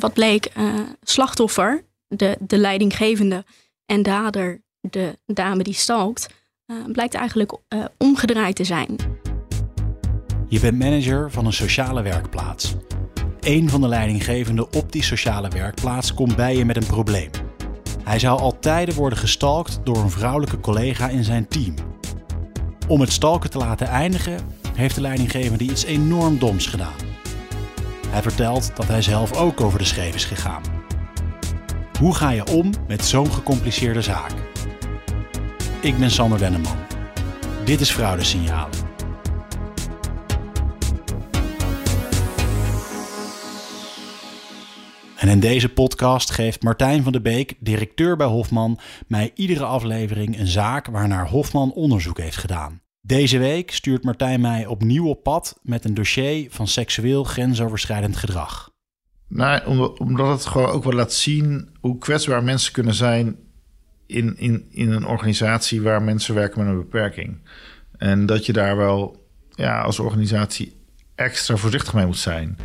wat bleek, slachtoffer, de, de leidinggevende en dader, de dame die stalkt, blijkt eigenlijk omgedraaid te zijn. Je bent manager van een sociale werkplaats. Een van de leidinggevenden op die sociale werkplaats komt bij je met een probleem. Hij zou al tijden worden gestalkt door een vrouwelijke collega in zijn team. Om het stalken te laten eindigen, heeft de leidinggevende iets enorm doms gedaan. Hij vertelt dat hij zelf ook over de scheef is gegaan. Hoe ga je om met zo'n gecompliceerde zaak? Ik ben Sander Wenneman. Dit is Fraudesignalen. En in deze podcast geeft Martijn van de Beek, directeur bij Hofman, mij iedere aflevering een zaak waarnaar Hofman onderzoek heeft gedaan. Deze week stuurt Martijn mij opnieuw op pad met een dossier van seksueel grensoverschrijdend gedrag. Nou, omdat het gewoon ook wel laat zien hoe kwetsbaar mensen kunnen zijn in, in, in een organisatie waar mensen werken met een beperking. En dat je daar wel ja, als organisatie extra voorzichtig mee moet zijn.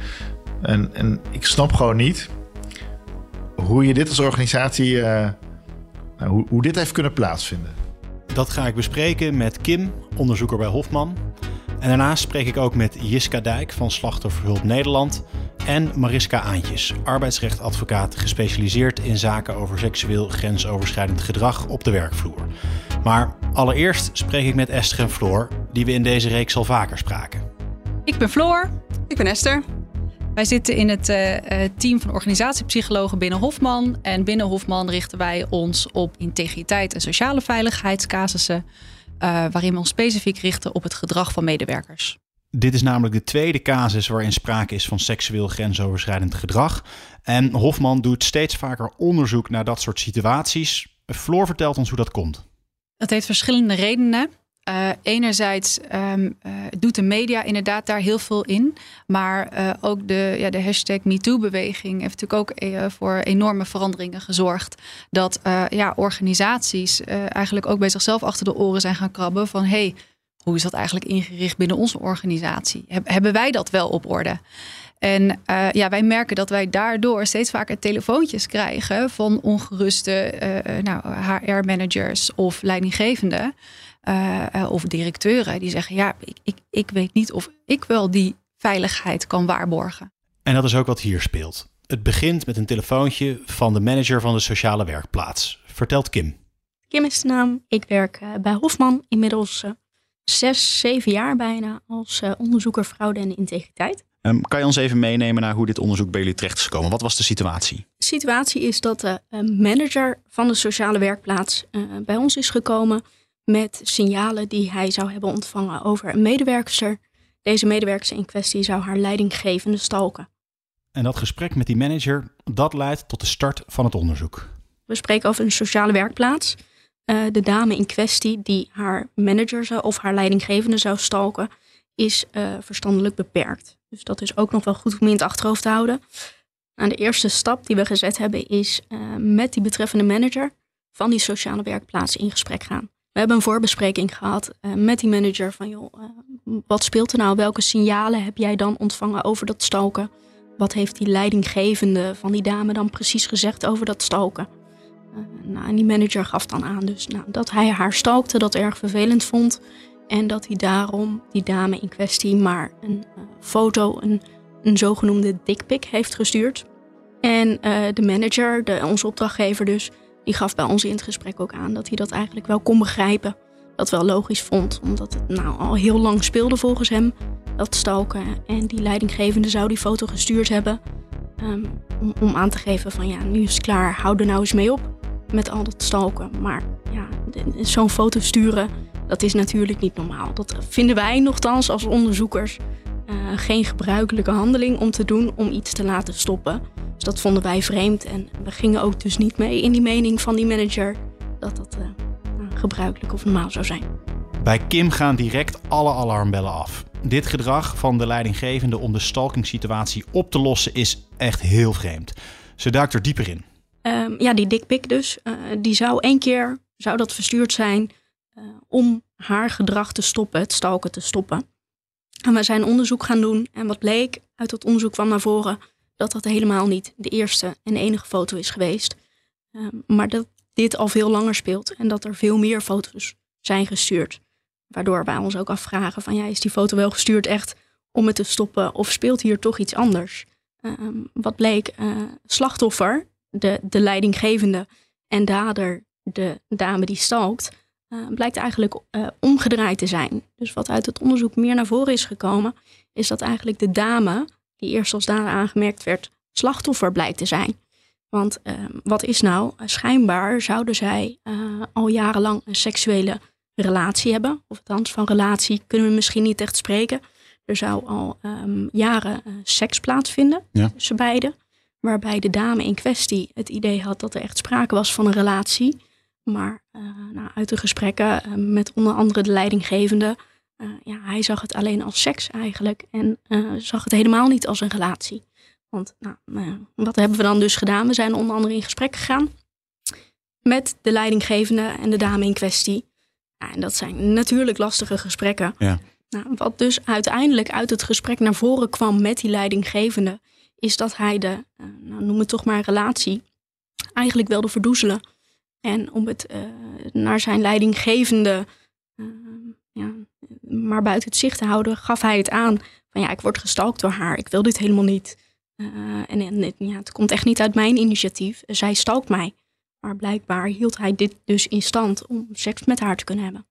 En, en ik snap gewoon niet hoe je dit als organisatie, uh, nou, hoe, hoe dit heeft kunnen plaatsvinden. Dat ga ik bespreken met Kim, onderzoeker bij Hofman. En daarnaast spreek ik ook met Jiska Dijk van Slachtofferhulp Nederland en Mariska Aantjes, arbeidsrechtadvocaat gespecialiseerd in zaken over seksueel grensoverschrijdend gedrag op de werkvloer. Maar allereerst spreek ik met Esther en Floor, die we in deze reeks al vaker spraken. Ik ben Floor. Ik ben Esther. Wij zitten in het uh, team van organisatiepsychologen binnen Hofman. En binnen Hofman richten wij ons op integriteit en sociale veiligheidscasussen. Uh, waarin we ons specifiek richten op het gedrag van medewerkers. Dit is namelijk de tweede casus waarin sprake is van seksueel grensoverschrijdend gedrag. En Hofman doet steeds vaker onderzoek naar dat soort situaties. Floor vertelt ons hoe dat komt. Dat heeft verschillende redenen. Uh, enerzijds um, uh, doet de media inderdaad daar heel veel in. Maar uh, ook de, ja, de hashtag MeToo-beweging heeft natuurlijk ook voor enorme veranderingen gezorgd. Dat ja, organisaties eigenlijk ook bij zichzelf achter de oren zijn gaan krabben van... hey, hoe is dat eigenlijk ingericht binnen onze organisatie? Heb, hebben wij dat wel op orde? En uh, ja, wij merken dat wij daardoor steeds vaker telefoontjes krijgen van ongeruste uh, nou, HR-managers of leidinggevenden. Uh, of directeuren die zeggen: Ja, ik, ik, ik weet niet of ik wel die veiligheid kan waarborgen. En dat is ook wat hier speelt. Het begint met een telefoontje van de manager van de sociale werkplaats. Vertelt Kim. Kim is de naam. Ik werk bij Hofman inmiddels uh, zes, zeven jaar bijna als onderzoeker fraude en integriteit. Um, kan je ons even meenemen naar hoe dit onderzoek bij jullie terecht is gekomen? Wat was de situatie? De situatie is dat de manager van de sociale werkplaats bij ons is gekomen met signalen die hij zou hebben ontvangen over een medewerker. Deze medewerker in kwestie zou haar leidinggevende stalken. En dat gesprek met die manager, dat leidt tot de start van het onderzoek. We spreken over een sociale werkplaats. Uh, de dame in kwestie die haar manager zou, of haar leidinggevende zou stalken, is uh, verstandelijk beperkt. Dus dat is ook nog wel goed om in het achterhoofd te houden. Nou, de eerste stap die we gezet hebben is uh, met die betreffende manager van die sociale werkplaats in gesprek gaan. We hebben een voorbespreking gehad uh, met die manager van joh, wat speelt er nou? Welke signalen heb jij dan ontvangen over dat stalken? Wat heeft die leidinggevende van die dame dan precies gezegd over dat stalken? Nou, die manager gaf dan aan dus, nou, dat hij haar stalkte, dat erg vervelend vond. En dat hij daarom die dame in kwestie maar een foto, een, een zogenoemde dickpic heeft gestuurd. En de manager, de, onze opdrachtgever dus, die gaf bij ons in het gesprek ook aan dat hij dat eigenlijk wel kon begrijpen. Dat wel logisch vond, omdat het nou al heel lang speelde volgens hem, dat stalken. En die leidinggevende zou die foto gestuurd hebben um, om, om, aan te geven van ja, nu is het klaar, hou er nou eens mee op met al dat stalken. Maar ja, zo'n foto sturen, dat is natuurlijk niet normaal. Dat vinden wij nogthans als onderzoekers uh, geen gebruikelijke handeling om te doen om iets te laten stoppen. Dus dat vonden wij vreemd en we gingen ook dus niet mee in die mening van die manager dat dat uh, gebruikelijk of normaal zou zijn. Bij Kim gaan direct alle alarmbellen af. Dit gedrag van de leidinggevende om de stalkingsituatie op te lossen is echt heel vreemd. Ze duikt er dieper in. Um, ja, die dikpik dus. Uh, die zou één keer zou dat verstuurd zijn uh, om haar gedrag te stoppen, het stalken te stoppen. En we zijn onderzoek gaan doen en wat bleek uit dat onderzoek kwam naar voren dat dat helemaal niet de eerste en enige foto is geweest. Ehm, maar dat dit al veel langer speelt en dat er veel meer foto's zijn gestuurd. Waardoor wij ons ook afvragen van ja, is die foto wel gestuurd echt om het te stoppen of speelt hier toch iets anders? Ehm, wat bleek, uh, slachtoffer, de, de leidinggevende en dader, de dame die stalkt, uh, blijkt eigenlijk uh, omgedraaid te zijn. Dus wat uit het onderzoek meer naar voren is gekomen, is dat eigenlijk de dame, die eerst als dader aangemerkt werd, slachtoffer blijkt te zijn. Want ehm, wat is nou? Schijnbaar zouden zij al jarenlang een seksuele relatie hebben. Of althans, van relatie kunnen we misschien niet echt spreken. Er zou al um, jaren seks plaatsvinden ja. tussen beiden. Waarbij de dame in kwestie het idee had dat er echt sprake was van een relatie. Maar uh, nou, uit de gesprekken uh, met onder andere de leidinggevende. ja, hij zag het alleen als seks eigenlijk. En zag het helemaal niet als een relatie. Want nou, wat hebben we dan dus gedaan? We zijn onder andere in gesprek gegaan met de leidinggevende en de dame in kwestie. Ja, en dat zijn natuurlijk lastige gesprekken. Ja. Nou, wat dus uiteindelijk uit het gesprek naar voren kwam met die leidinggevende, is dat hij de, uh, nou, noem het toch maar relatie, eigenlijk wilde verdoezelen. En om het uh, naar zijn leidinggevende uh, ja, maar buiten het zicht te houden, gaf hij het aan van ja, ik word gestalkt door haar, ik wil dit helemaal niet. en, en ja, het komt echt niet uit mijn initiatief, zij stalkt mij. Maar blijkbaar hield hij dit dus in stand om seks met haar te kunnen hebben.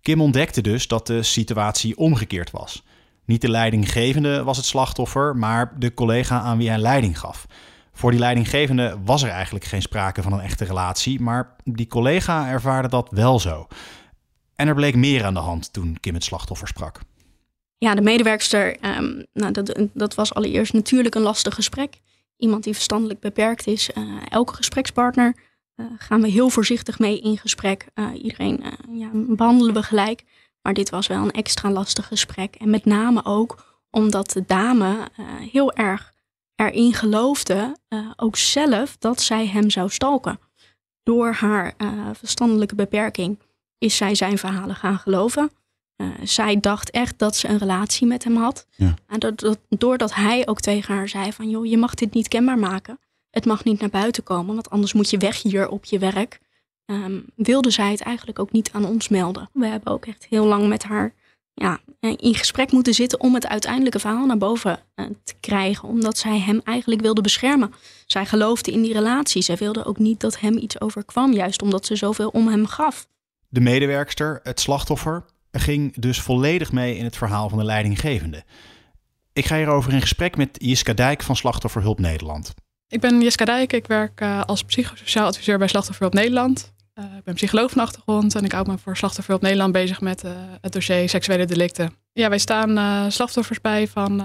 Kim ontdekte dus dat de situatie omgekeerd was. Niet de leidinggevende was het slachtoffer, maar de collega aan wie hij leiding gaf. Voor die leidinggevende was er eigenlijk geen sprake van een echte relatie, maar die collega ervaarde dat wel zo. En er bleek meer aan de hand toen Kim het slachtoffer sprak. Ja, de medewerkster, um, nou, dat, dat was allereerst natuurlijk een lastig gesprek. Iemand die verstandelijk beperkt is. Uh, elke gesprekspartner uh, gaan we heel voorzichtig mee in gesprek. Uh, iedereen ja, behandelen we gelijk. Maar dit was wel een extra lastig gesprek. En met name ook omdat de dame heel erg erin geloofde, ook zelf, dat zij hem zou stalken. Door haar verstandelijke beperking is zij zijn verhalen gaan geloven. zij dacht echt dat ze een relatie met hem had. Ja. En dat, dat, doordat hij ook tegen haar zei van... joh, je mag dit niet kenbaar maken het mag niet naar buiten komen, want anders moet je weg hier op je werk. Um, wilde zij het eigenlijk ook niet aan ons melden. We hebben ook echt heel lang met haar ja, in gesprek moeten zitten om het uiteindelijke verhaal naar boven uh, te krijgen. Omdat zij hem eigenlijk wilde beschermen. Zij geloofde in die relatie. Zij wilde ook niet dat hem iets overkwam, juist omdat ze zoveel om hem gaf. De medewerkster, het slachtoffer, ging dus volledig mee in het verhaal van de leidinggevende. Ik ga hierover in gesprek met Jiska Dijk van Slachtofferhulp Nederland. Ik ben Jeska Dijk. Ik werk uh, als psychosociaal adviseur bij Slachtofferhulp Nederland. Uh, ik ben psycholoog van achtergrond en ik hou me voor Slachtofferhulp Nederland bezig met uh, het dossier seksuele delicten. Ja, wij staan slachtoffers bij van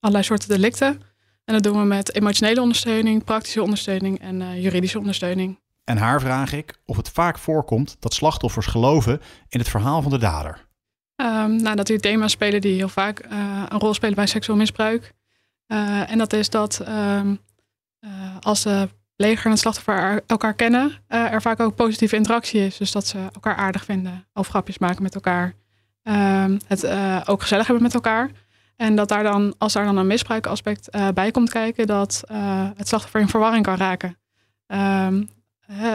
allerlei soorten delicten. En dat doen we met emotionele ondersteuning, praktische ondersteuning en juridische ondersteuning. En haar vraag ik of het vaak voorkomt dat slachtoffers geloven in het verhaal van de dader. Um, nou, natuurlijk thema's spelen die heel vaak een rol spelen bij seksueel misbruik. en dat is dat um, uh, als de leger en het slachtoffer elkaar kennen, uh, er vaak ook positieve interactie is. Dus dat ze elkaar aardig vinden of grapjes maken met elkaar. Uh, het uh, ook gezellig hebben met elkaar. En dat daar dan, als daar dan een misbruikaspect bij komt kijken, dat het slachtoffer in verwarring kan raken. Ehm,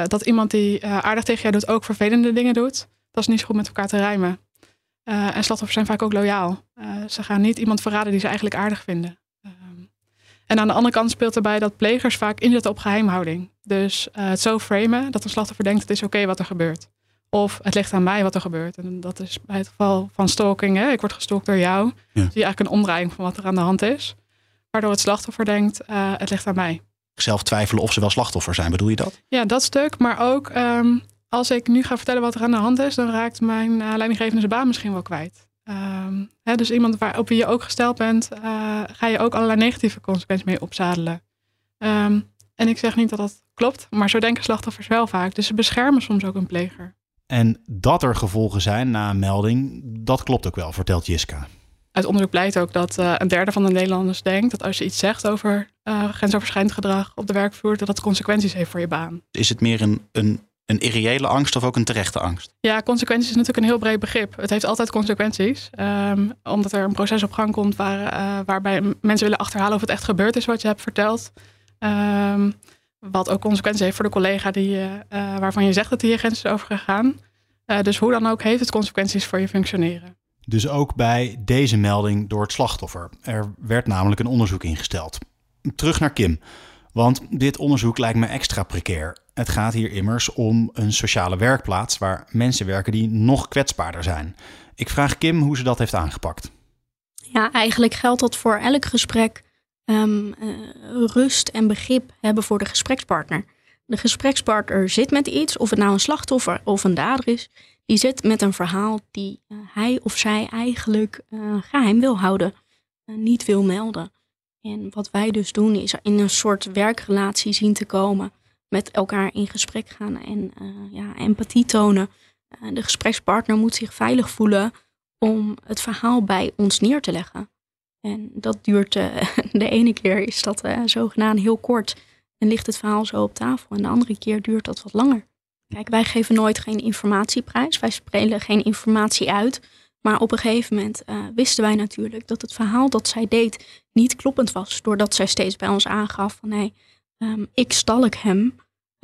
dat iemand die aardig tegen jou doet ook vervelende dingen doet, dat is niet zo goed met elkaar te rijmen. en slachtoffers zijn vaak ook loyaal. ze gaan niet iemand verraden die ze eigenlijk aardig vinden. En aan de andere kant speelt erbij dat plegers vaak inzetten op geheimhouding. Dus uh, het zo framen dat een slachtoffer denkt het is oké wat er gebeurt. Of het ligt aan mij wat er gebeurt. En dat is bij het geval van stalking. Hè? Ik word gestalkt door jou. Ja. Zie je eigenlijk een omdraaiing van wat er aan de hand is. Waardoor het slachtoffer denkt uh, het ligt aan mij. Zelf twijfelen of ze wel slachtoffer zijn, bedoel je dat? Ja, dat stuk. Maar ook um, als ik nu ga vertellen wat er aan de hand is, dan raakt mijn uh, leidinggevende zijn baan misschien wel kwijt. Um, hè, dus iemand waar, op wie je ook gesteld bent, uh, ga je ook allerlei negatieve consequenties mee opzadelen. Um, en ik zeg niet dat dat klopt, maar zo denken slachtoffers wel vaak. Dus ze beschermen soms ook een pleger. En dat er gevolgen zijn na een melding, dat klopt ook wel, vertelt Jiska. Uit onderzoek blijkt ook dat uh, een derde van de Nederlanders denkt dat als je iets zegt over uh, grensoverschrijdend gedrag op de werkvloer, dat dat consequenties heeft voor je baan. Is het meer een, een een irreële angst of ook een terechte angst? Ja, consequenties is natuurlijk een heel breed begrip. Het heeft altijd consequenties. Um, omdat er een proces op gang komt waar, uh, waarbij mensen willen achterhalen of het echt gebeurd is wat je hebt verteld. Um, wat ook consequenties heeft voor de collega die, uh, waarvan je zegt dat hij hier grens is overgegaan. Uh, dus hoe dan ook heeft het consequenties voor je functioneren. Dus ook bij deze melding door het slachtoffer. Er werd namelijk een onderzoek ingesteld. Terug naar Kim. Want dit onderzoek lijkt me extra precair. Het gaat hier immers om een sociale werkplaats waar mensen werken die nog kwetsbaarder zijn. Ik vraag Kim hoe ze dat heeft aangepakt. Ja, eigenlijk geldt dat voor elk gesprek um, uh, rust en begrip hebben voor de gesprekspartner. De gesprekspartner zit met iets, of het nou een slachtoffer of een dader is, die zit met een verhaal die uh, hij of zij eigenlijk uh, geheim wil houden, niet wil melden. En wat wij dus doen is in een soort werkrelatie zien te komen, met elkaar in gesprek gaan en ja, empathie tonen. de gesprekspartner moet zich veilig voelen om het verhaal bij ons neer te leggen. En dat duurt, uh, de ene keer is dat zogenaamd heel kort en ligt het verhaal zo op tafel. En de andere keer duurt dat wat langer. Kijk, wij geven nooit geen informatieprijs. Wij spelen geen informatie uit. Maar op een gegeven moment wisten wij natuurlijk dat het verhaal dat zij deed niet kloppend was. Doordat zij steeds bij ons aangaf van nee, um, ik stalk hem.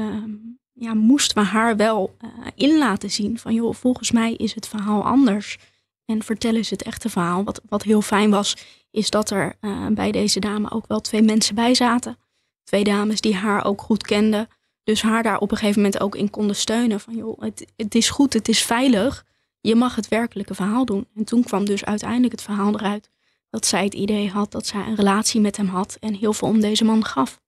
Um, ja, moesten we haar wel in laten zien van joh, volgens mij is het verhaal anders. En vertellen ze het echte verhaal. Wat, wat heel fijn was, is dat er uh, bij deze dame ook wel twee mensen bij zaten. Twee dames die haar ook goed kenden. Dus haar daar op een gegeven moment ook in konden steunen. Van joh, het, het is goed, het is veilig. Je mag het werkelijke verhaal doen. En toen kwam dus uiteindelijk het verhaal eruit dat zij het idee had dat zij een relatie met hem had en heel veel om deze man gaf.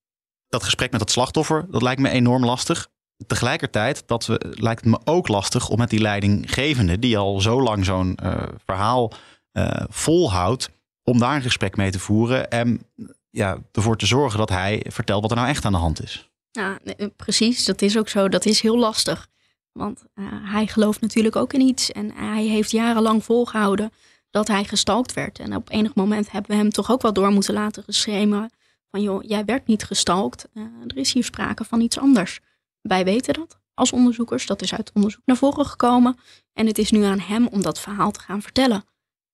Dat gesprek met dat slachtoffer, dat lijkt me enorm lastig. Tegelijkertijd dat we, lijkt het me ook lastig om met die leidinggevende, die al zo lang zo'n uh, verhaal uh, volhoudt, om daar een gesprek mee te voeren en ja, ervoor te zorgen dat hij vertelt wat er nou echt aan de hand is. Ja, precies. Dat is ook zo. Dat is heel lastig. Want hij gelooft natuurlijk ook in iets. En hij heeft jarenlang volgehouden dat hij gestalkt werd. En op enig moment hebben we hem toch ook wel door moeten laten geschreven. Van joh, jij werd niet gestalkt. Uh, er is hier sprake van iets anders. Wij weten dat als onderzoekers. Dat is uit onderzoek naar voren gekomen. En het is nu aan hem om dat verhaal te gaan vertellen.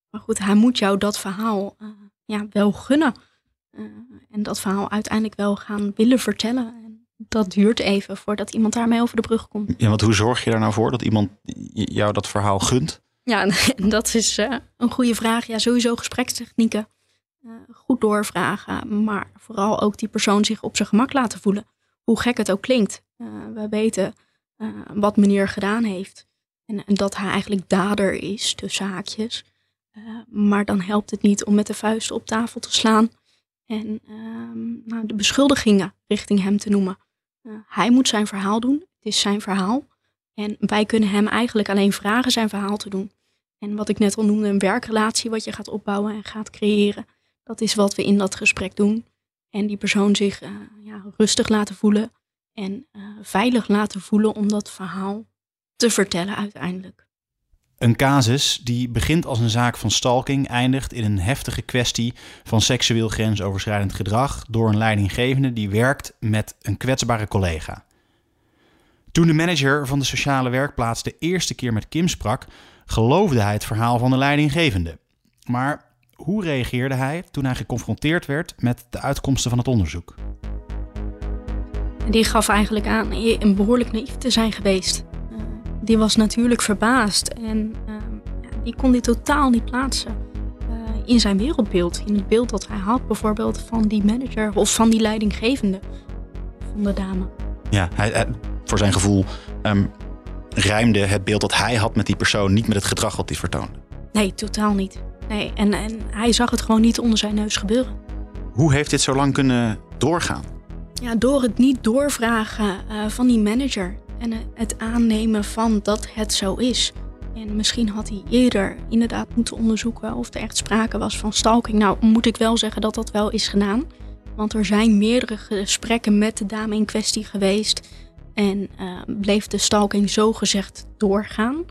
Maar goed, hij moet jou dat verhaal uh, ja, wel gunnen. Uh, en dat verhaal uiteindelijk wel gaan willen vertellen. En dat duurt even voordat iemand daarmee over de brug komt. Ja, want hoe zorg je er nou voor dat iemand jou dat verhaal gunt? Ja, dat is uh, een goede vraag. Ja, sowieso gesprekstechnieken. Goed doorvragen, maar vooral ook die persoon zich op zijn gemak laten voelen. Hoe gek het ook klinkt. we weten wat meneer gedaan heeft. En, dat hij eigenlijk dader is, tussen haakjes. Maar dan helpt het niet om met de vuist op tafel te slaan en uh, nou, de beschuldigingen richting hem te noemen. Hij moet zijn verhaal doen, het is zijn verhaal. En wij kunnen hem eigenlijk alleen vragen zijn verhaal te doen. En wat ik net al noemde, een werkrelatie wat je gaat opbouwen en gaat creëren. Dat is wat we in dat gesprek doen. En die persoon zich uh, ja, rustig laten voelen en veilig laten voelen om dat verhaal te vertellen uiteindelijk. Een casus die begint als een zaak van stalking, eindigt in een heftige kwestie van seksueel grensoverschrijdend gedrag door een leidinggevende die werkt met een kwetsbare collega. Toen de manager van de sociale werkplaats de eerste keer met Kim sprak, geloofde hij het verhaal van de leidinggevende. Maar hoe reageerde hij toen hij geconfronteerd werd met de uitkomsten van het onderzoek? Die gaf eigenlijk aan een behoorlijk naïef te zijn geweest die was natuurlijk verbaasd en uh, die kon dit totaal niet plaatsen uh, in zijn wereldbeeld. In het beeld dat hij had bijvoorbeeld van die manager of van die leidinggevende van de dame. Ja, hij, hij, voor zijn gevoel um, rijmde het beeld dat hij had met die persoon niet met het gedrag wat hij vertoonde. Nee, totaal niet. Nee, en, en hij zag het gewoon niet onder zijn neus gebeuren. Hoe heeft dit zo lang kunnen doorgaan? Ja, door het niet doorvragen uh, van die manager en het aannemen van dat het zo is. En misschien had hij eerder inderdaad moeten onderzoeken of er echt sprake was van stalking. Nou, moet ik wel zeggen dat dat wel is gedaan. Want er zijn meerdere gesprekken met de dame in kwestie geweest. En uh, bleef de stalking zo gezegd doorgaan.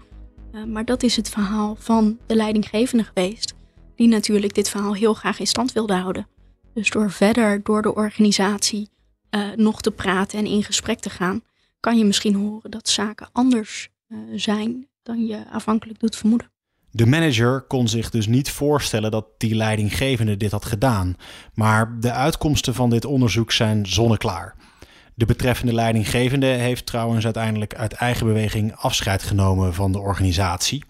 Uh, maar dat is het verhaal van de leidinggevende geweest. Die natuurlijk dit verhaal heel graag in stand wilde houden. Dus door verder door de organisatie uh, nog te praten en in gesprek te gaan, kan je misschien horen dat zaken anders uh, zijn dan je afhankelijk doet vermoeden. De manager kon zich dus niet voorstellen dat die leidinggevende dit had gedaan. Maar de uitkomsten van dit onderzoek zijn zonneklaar. De betreffende leidinggevende heeft trouwens uiteindelijk uit eigen beweging afscheid genomen van de organisatie.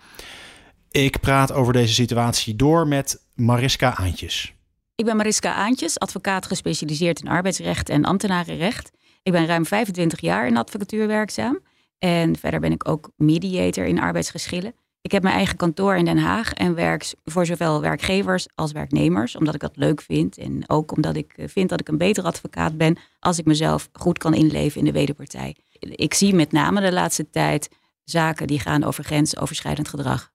Ik praat over deze situatie door met Mariska Aantjes. Ik ben Mariska Aantjes, advocaat gespecialiseerd in arbeidsrecht en ambtenarenrecht. Ik ben ruim 25 jaar in advocatuur werkzaam. En verder ben ik ook mediator in arbeidsgeschillen. Ik heb mijn eigen kantoor in Den Haag en werk voor zowel werkgevers als werknemers, omdat ik dat leuk vind. En ook omdat ik eh, vind dat ik een beter advocaat ben als ik mezelf goed kan inleven in de wederpartij. Ik zie met name de laatste tijd zaken die gaan over grensoverschrijdend gedrag.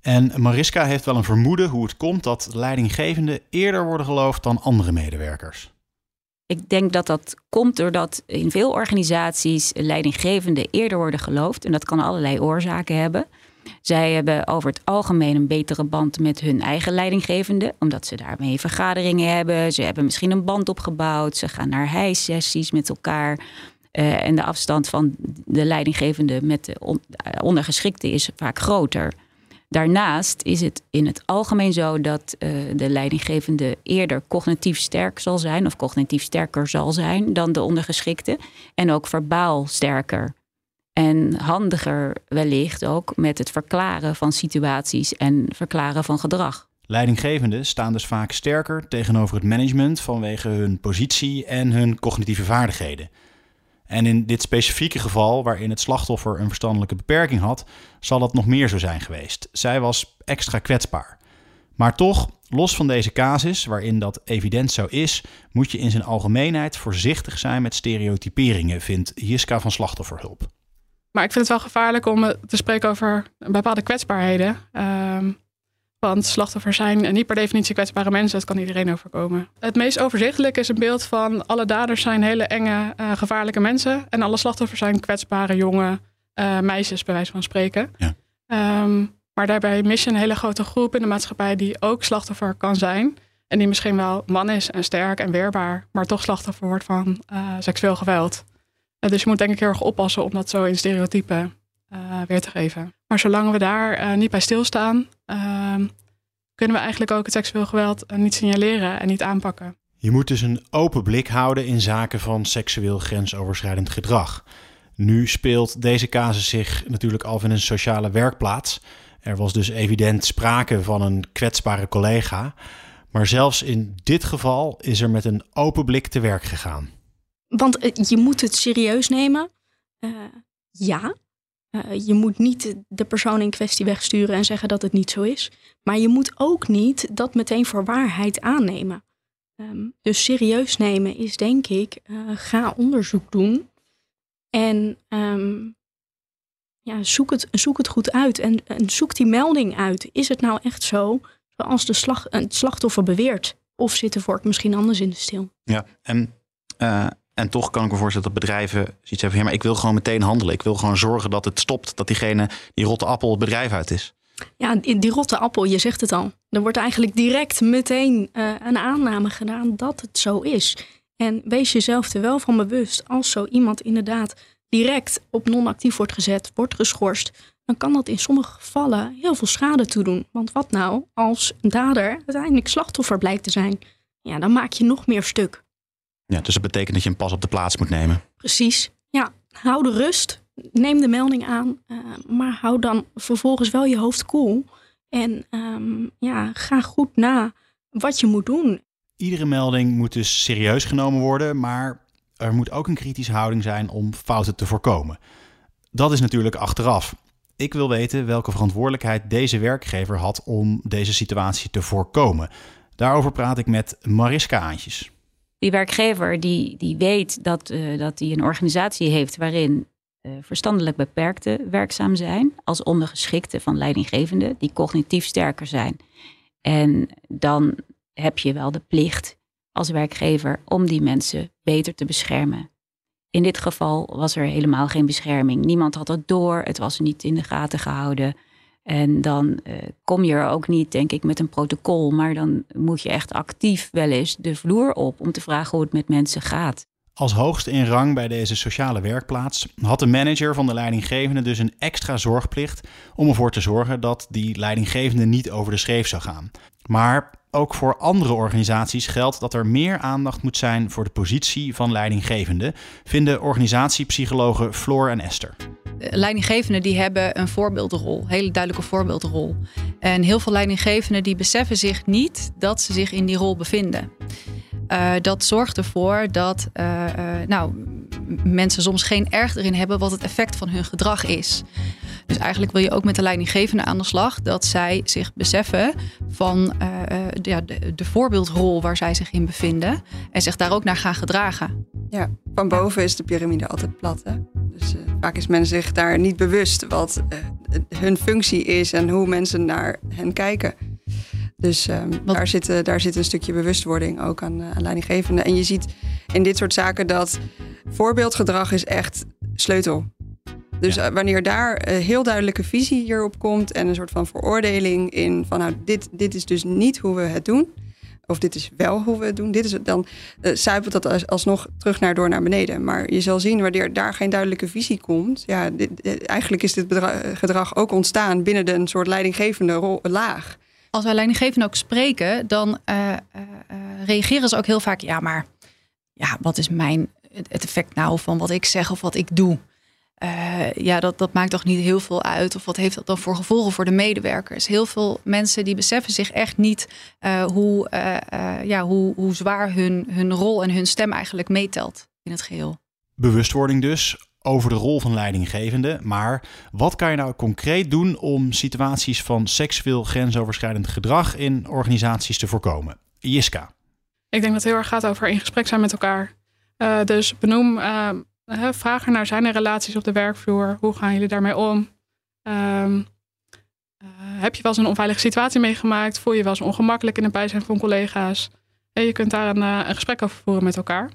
En Mariska heeft wel een vermoeden hoe het komt dat leidinggevenden eerder worden geloofd dan andere medewerkers. Ik denk dat dat komt doordat in veel organisaties leidinggevenden eerder worden geloofd. En dat kan allerlei oorzaken hebben. Zij hebben over het algemeen een betere band met hun eigen leidinggevende, omdat ze daarmee vergaderingen hebben. Ze hebben misschien een band opgebouwd. Ze gaan naar hijsessies met elkaar. Uh, en de afstand van de leidinggevende met de ondergeschikte is vaak groter. Daarnaast is het in het algemeen zo dat uh, de leidinggevende eerder cognitief sterk zal zijn, of cognitief sterker zal zijn dan de ondergeschikte. En ook verbaal sterker. En handiger wellicht ook met het verklaren van situaties en verklaren van gedrag. Leidinggevenden staan dus vaak sterker tegenover het management vanwege hun positie en hun cognitieve vaardigheden. En in dit specifieke geval, waarin het slachtoffer een verstandelijke beperking had, zal dat nog meer zo zijn geweest. Zij was extra kwetsbaar. Maar toch, los van deze casus, waarin dat evident zo is, moet je in zijn algemeenheid voorzichtig zijn met stereotyperingen, vindt Jiska van Slachtofferhulp. Maar ik vind het wel gevaarlijk om te spreken over bepaalde kwetsbaarheden. Ehm, want slachtoffers zijn niet per definitie kwetsbare mensen. Dat kan iedereen overkomen. Het meest overzichtelijk is een beeld van alle daders zijn hele enge, uh, gevaarlijke mensen. En alle slachtoffers zijn kwetsbare jonge uh, meisjes, bij wijze van spreken. Ja. Um, maar daarbij mis je een hele grote groep in de maatschappij die ook slachtoffer kan zijn. En die misschien wel man is en sterk en weerbaar, maar toch slachtoffer wordt van uh, seksueel geweld. Dus je moet denk ik heel erg oppassen om dat zo in stereotypen uh, weer te geven. Maar zolang we daar uh, niet bij stilstaan, uh, kunnen we eigenlijk ook het seksueel geweld eh, niet signaleren en niet aanpakken. Je moet dus een open blik houden in zaken van seksueel grensoverschrijdend gedrag. Nu speelt deze casus zich natuurlijk af in een sociale werkplaats. Er was dus evident sprake van een kwetsbare collega. Maar zelfs in dit geval is er met een open blik te werk gegaan. Want je moet het serieus nemen. Uh, ja, uh, je moet niet de persoon in kwestie wegsturen en zeggen dat het niet zo is. Maar je moet ook niet dat meteen voor waarheid aannemen. Um, dus serieus nemen is denk ik, uh, ga onderzoek doen. En um, ja, zoek, het, zoek het goed uit en, en, zoek die melding uit. Is het nou echt zo zoals de het slachtoffer beweert? Of zit de vork misschien anders in de stil? Ja, en en toch kan ik me voorstellen dat bedrijven zoiets hebben ja, maar ik wil gewoon meteen handelen. Ik wil gewoon zorgen dat het stopt. Dat diegene, die rotte appel, het bedrijf uit is. Ja, die rotte appel, je zegt het al. Er wordt eigenlijk direct meteen uh, een aanname gedaan dat het zo is. En wees jezelf er wel van bewust. Als zo iemand inderdaad direct op non-actief wordt gezet, wordt geschorst... dan kan dat in sommige gevallen heel veel schade toedoen. Want wat nou als een dader uiteindelijk slachtoffer blijkt te zijn? Ja, dan maak je nog meer stuk. Ja, dus dat betekent dat je een pas op de plaats moet nemen. Precies. Ja, hou de rust. Neem de melding aan. Uh, maar hou dan vervolgens wel je hoofd koel. Cool. En um, ja, ga goed na wat je moet doen. Iedere melding moet dus serieus genomen worden, maar er moet ook een kritische houding zijn om fouten te voorkomen. Dat is natuurlijk achteraf. Ik wil weten welke verantwoordelijkheid deze werkgever had om deze situatie te voorkomen. Daarover praat ik met Mariska Aantjes die werkgever die, die weet dat hij uh, een organisatie heeft waarin uh, verstandelijk beperkten werkzaam zijn, als ondergeschikte van leidinggevenden die cognitief sterker zijn. En dan heb je wel de plicht als werkgever om die mensen beter te beschermen. In dit geval was er helemaal geen bescherming. Niemand had het door, het was niet in de gaten gehouden. En dan uh, kom je er ook niet, denk ik, met een protocol. Maar dan moet je echt actief wel eens de vloer op om te vragen hoe het met mensen gaat. Als hoogste in rang bij deze sociale werkplaats had de manager van de leidinggevende dus een extra zorgplicht om ervoor te zorgen dat die leidinggevende niet over de schreef zou gaan. Maar ook voor andere organisaties geldt dat er meer aandacht moet zijn voor de positie van leidinggevende, vinden organisatiepsychologen Floor en Esther. Leidinggevenden die hebben een voorbeeldrol, een hele duidelijke voorbeeldrol. En heel veel leidinggevenden die beseffen zich niet dat ze zich in die rol bevinden. Uh, dat zorgt ervoor dat uh, nou, mensen soms geen erg erin hebben wat het effect van hun gedrag is. Dus eigenlijk wil je ook met de leidinggevende aan de slag dat zij zich beseffen van de, de, de, voorbeeldrol waar zij zich in bevinden en zich daar ook naar gaan gedragen. Ja, van boven is de piramide altijd plat. Hè? Dus vaak is men zich daar niet bewust wat hun functie is en hoe mensen naar hen kijken. Dus um, daar, zit, daar zit een stukje bewustwording ook aan, aan leidinggevenden. En je ziet in dit soort zaken dat voorbeeldgedrag is echt sleutel. Dus ja. uh, wanneer daar uh, heel duidelijke visie hierop komt en een soort van veroordeling in van nou, dit, dit is dus niet hoe we het doen. Of dit is wel hoe we het doen. Dit is het, dan uh, zuipelt dat als, alsnog terug naar door naar beneden. Maar je zal zien wanneer daar geen duidelijke visie komt. Ja, dit, eigenlijk is dit gedrag ook ontstaan binnen de, een soort leidinggevende rol, laag als wij leidinggevenden ook spreken, dan uh, uh, reageren ze ook heel vaak: ja, maar ja, wat is mijn het effect nou van wat ik zeg of wat ik doe? Uh, ja, dat, dat maakt toch niet heel veel uit. Of wat heeft dat dan voor gevolgen voor de medewerkers? Heel veel mensen die beseffen zich echt niet hoe, ja, hoe, hoe zwaar hun, hun rol en hun stem eigenlijk meetelt in het geheel. Bewustwording dus over de rol van leidinggevende. Maar wat kan je nou concreet doen om situaties van seksueel grensoverschrijdend gedrag in organisaties te voorkomen? Jiska. Ik denk dat het heel erg gaat over in gesprek zijn met elkaar. Uh, dus benoem, vraag er naar, zijn er relaties op de werkvloer? Hoe gaan jullie daarmee om? Um, uh, heb je wel eens een onveilige situatie meegemaakt? Voel je wel eens ongemakkelijk in het bijzijn van collega's? En je kunt daar een, een gesprek over voeren met elkaar. En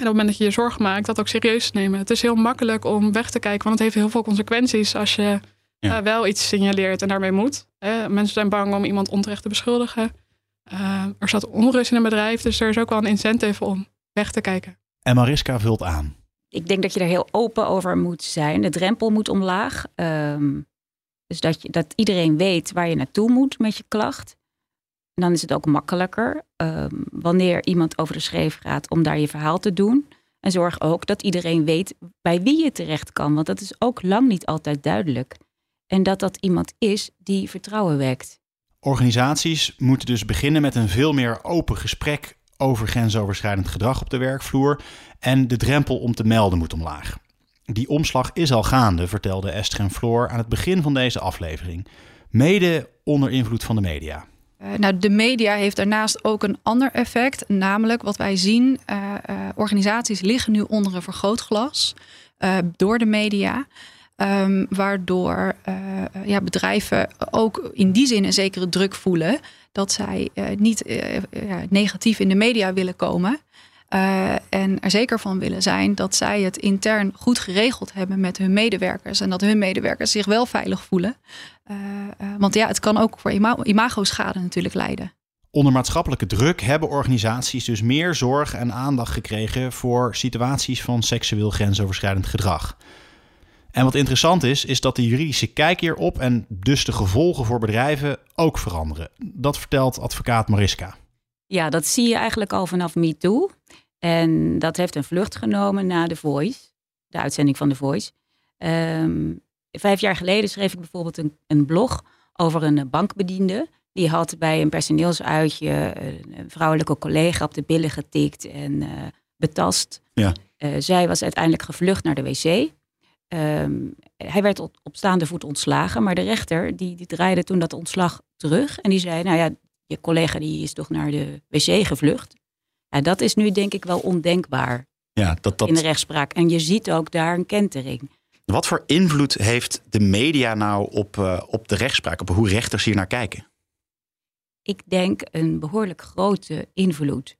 op het moment dat je je zorgen maakt, dat ook serieus nemen. Het is heel makkelijk om weg te kijken, want het heeft heel veel consequenties als je ja. uh, wel iets signaleert en daarmee moet. Uh, mensen zijn bang om iemand onterecht te beschuldigen. Er zat onrust in een bedrijf, dus er is ook wel een incentive om weg te kijken. En Mariska vult aan. Ik denk dat je er heel open over moet zijn. De drempel moet omlaag. Um, dus dat, je, dat iedereen weet waar je naartoe moet met je klacht. En dan is het ook makkelijker um, wanneer iemand over de schreef gaat om daar je verhaal te doen. En zorg ook dat iedereen weet bij wie je terecht kan. Want dat is ook lang niet altijd duidelijk. En dat dat iemand is die vertrouwen wekt. Organisaties moeten dus beginnen met een veel meer open gesprek over grensoverschrijdend gedrag op de werkvloer. En de drempel om te melden moet omlaag. Die omslag is al gaande, vertelde Esther en Floor aan het begin van deze aflevering. Mede onder invloed van de media. Uh, nou, de media heeft daarnaast ook een ander effect. Namelijk wat wij zien, uh, uh, organisaties liggen nu onder een vergrootglas door de media. Um, waardoor ja, bedrijven ook in die zin een zekere druk voelen dat zij niet ja, negatief in de media willen komen. En er zeker van willen zijn dat zij het intern goed geregeld hebben met hun medewerkers. En dat hun medewerkers zich wel veilig voelen. Want ja, het kan ook voor ima imago-schade natuurlijk leiden. Onder maatschappelijke druk hebben organisaties dus meer zorg en aandacht gekregen voor situaties van seksueel grensoverschrijdend gedrag. En wat interessant is, is dat de juridische kijk hierop en dus de gevolgen voor bedrijven ook veranderen. Dat vertelt advocaat Mariska. Ja, dat zie je eigenlijk al vanaf MeToo. En dat heeft een vlucht genomen na The Voice, de uitzending van The Voice. Um, vijf jaar geleden schreef ik bijvoorbeeld een, een, blog over een bankbediende. Die had bij een personeelsuitje een vrouwelijke collega op de billen getikt en uh, betast. Ja. Uh, zij was uiteindelijk gevlucht naar de wc. Um, hij werd op, op, staande voet ontslagen, maar de rechter die, die draaide toen dat ontslag terug. En die zei, nou ja, je collega die is toch naar de wc gevlucht. Ja, dat is nu denk ik wel ondenkbaar ja, dat, dat... in de rechtspraak. En je ziet ook daar een kentering. Wat voor invloed heeft de media nou op, uh, op de rechtspraak, op hoe rechters hier naar kijken? Ik denk een behoorlijk grote invloed.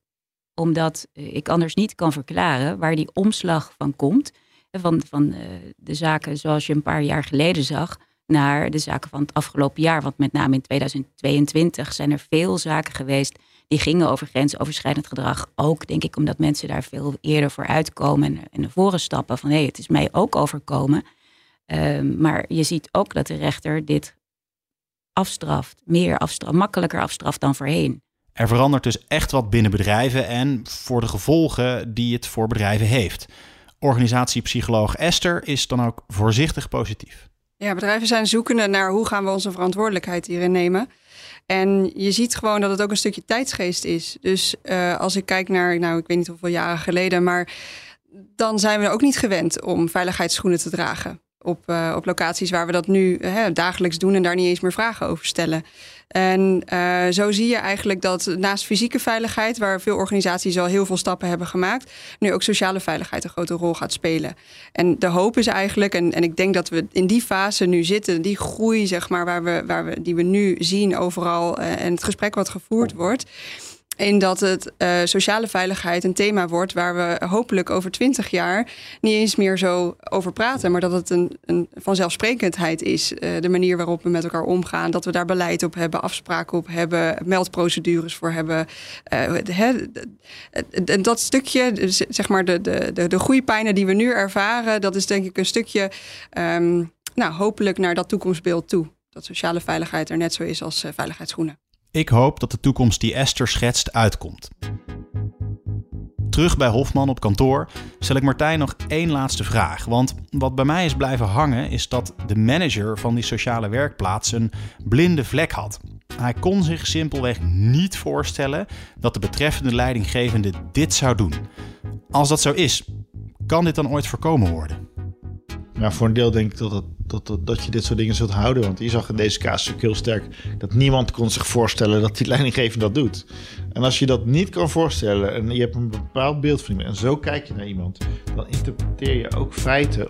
Omdat uh, ik anders niet kan verklaren waar die omslag van komt. Van, van uh, de zaken zoals je een paar jaar geleden zag, naar de zaken van het afgelopen jaar. Want met name in 2022 zijn er veel zaken geweest die gingen over grensoverschrijdend gedrag. Ook denk ik omdat mensen daar veel eerder voor uitkomen en, en naar voren stappen van hé, hey, het is mij ook overkomen. Ehm, maar je ziet ook dat de rechter dit afstraft, meer afstraft, makkelijker afstraft dan voorheen. Er verandert dus echt wat binnen bedrijven en voor de gevolgen die het voor bedrijven heeft. Organisatiepsycholoog Esther is dan ook voorzichtig positief. Ja, bedrijven zijn zoekende naar hoe gaan we onze verantwoordelijkheid hierin nemen. En je ziet gewoon dat het ook een stukje tijdsgeest is. Dus uh, als ik kijk naar, nou, ik weet niet hoeveel jaren geleden, maar dan zijn we ook niet gewend om veiligheidsschoenen te dragen op, uh, op locaties waar we dat nu hè, dagelijks doen en daar niet eens meer vragen over stellen. En uh, zo zie je eigenlijk dat naast fysieke veiligheid, waar veel organisaties al heel veel stappen hebben gemaakt, nu ook sociale veiligheid een grote rol gaat spelen. En de hoop is eigenlijk, en, en ik denk dat we in die fase nu zitten, die groei, zeg maar, waar we, waar we, die we nu zien overal uh, en het gesprek wat gevoerd wordt in dat het uh, sociale veiligheid een thema wordt waar we hopelijk over twintig jaar niet eens meer zo over praten, maar dat het een, een vanzelfsprekendheid is. Uh, de manier waarop we met elkaar omgaan, dat we daar beleid op hebben, afspraken op hebben, meldprocedures voor hebben. En uh, dat stukje, zeg maar de, de, de, de groeipijnen die we nu ervaren, dat is denk ik een stukje, um, nou, hopelijk naar dat toekomstbeeld toe. Dat sociale veiligheid er net zo is als veiligheidsschoenen. Ik hoop dat de toekomst die Esther schetst uitkomt. Terug bij Hofman op kantoor stel ik Martijn nog één laatste vraag. Want wat bij mij is blijven hangen is dat de manager van die sociale werkplaats een blinde vlek had. Hij kon zich simpelweg niet voorstellen dat de betreffende leidinggevende dit zou doen. Als dat zo is, kan dit dan ooit voorkomen worden? Voor een deel denk ik dat, het, dat, dat, je dit soort dingen zult houden. Want je zag in deze casus ook heel sterk dat niemand kon zich voorstellen dat die leidinggevende dat doet. En als je dat niet kan voorstellen en je hebt een bepaald beeld van iemand en zo kijk je naar iemand, dan interpreteer je ook feiten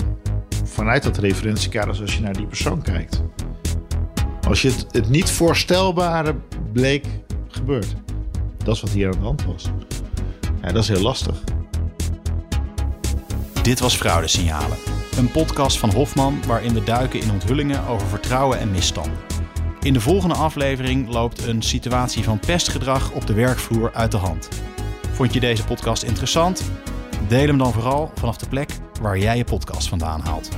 vanuit dat referentiekader zoals je naar die persoon kijkt. Als je het, het niet voorstelbare bleek gebeurd. Dat is wat hier aan de hand was. Ja, dat is heel lastig. Dit was Fraudesignalen. Een podcast van Hofman waarin we duiken in onthullingen over vertrouwen en misstanden. In de volgende aflevering loopt een situatie van pestgedrag op de werkvloer uit de hand. Vond je deze podcast interessant? Deel hem dan vooral vanaf de plek waar jij je podcast vandaan haalt.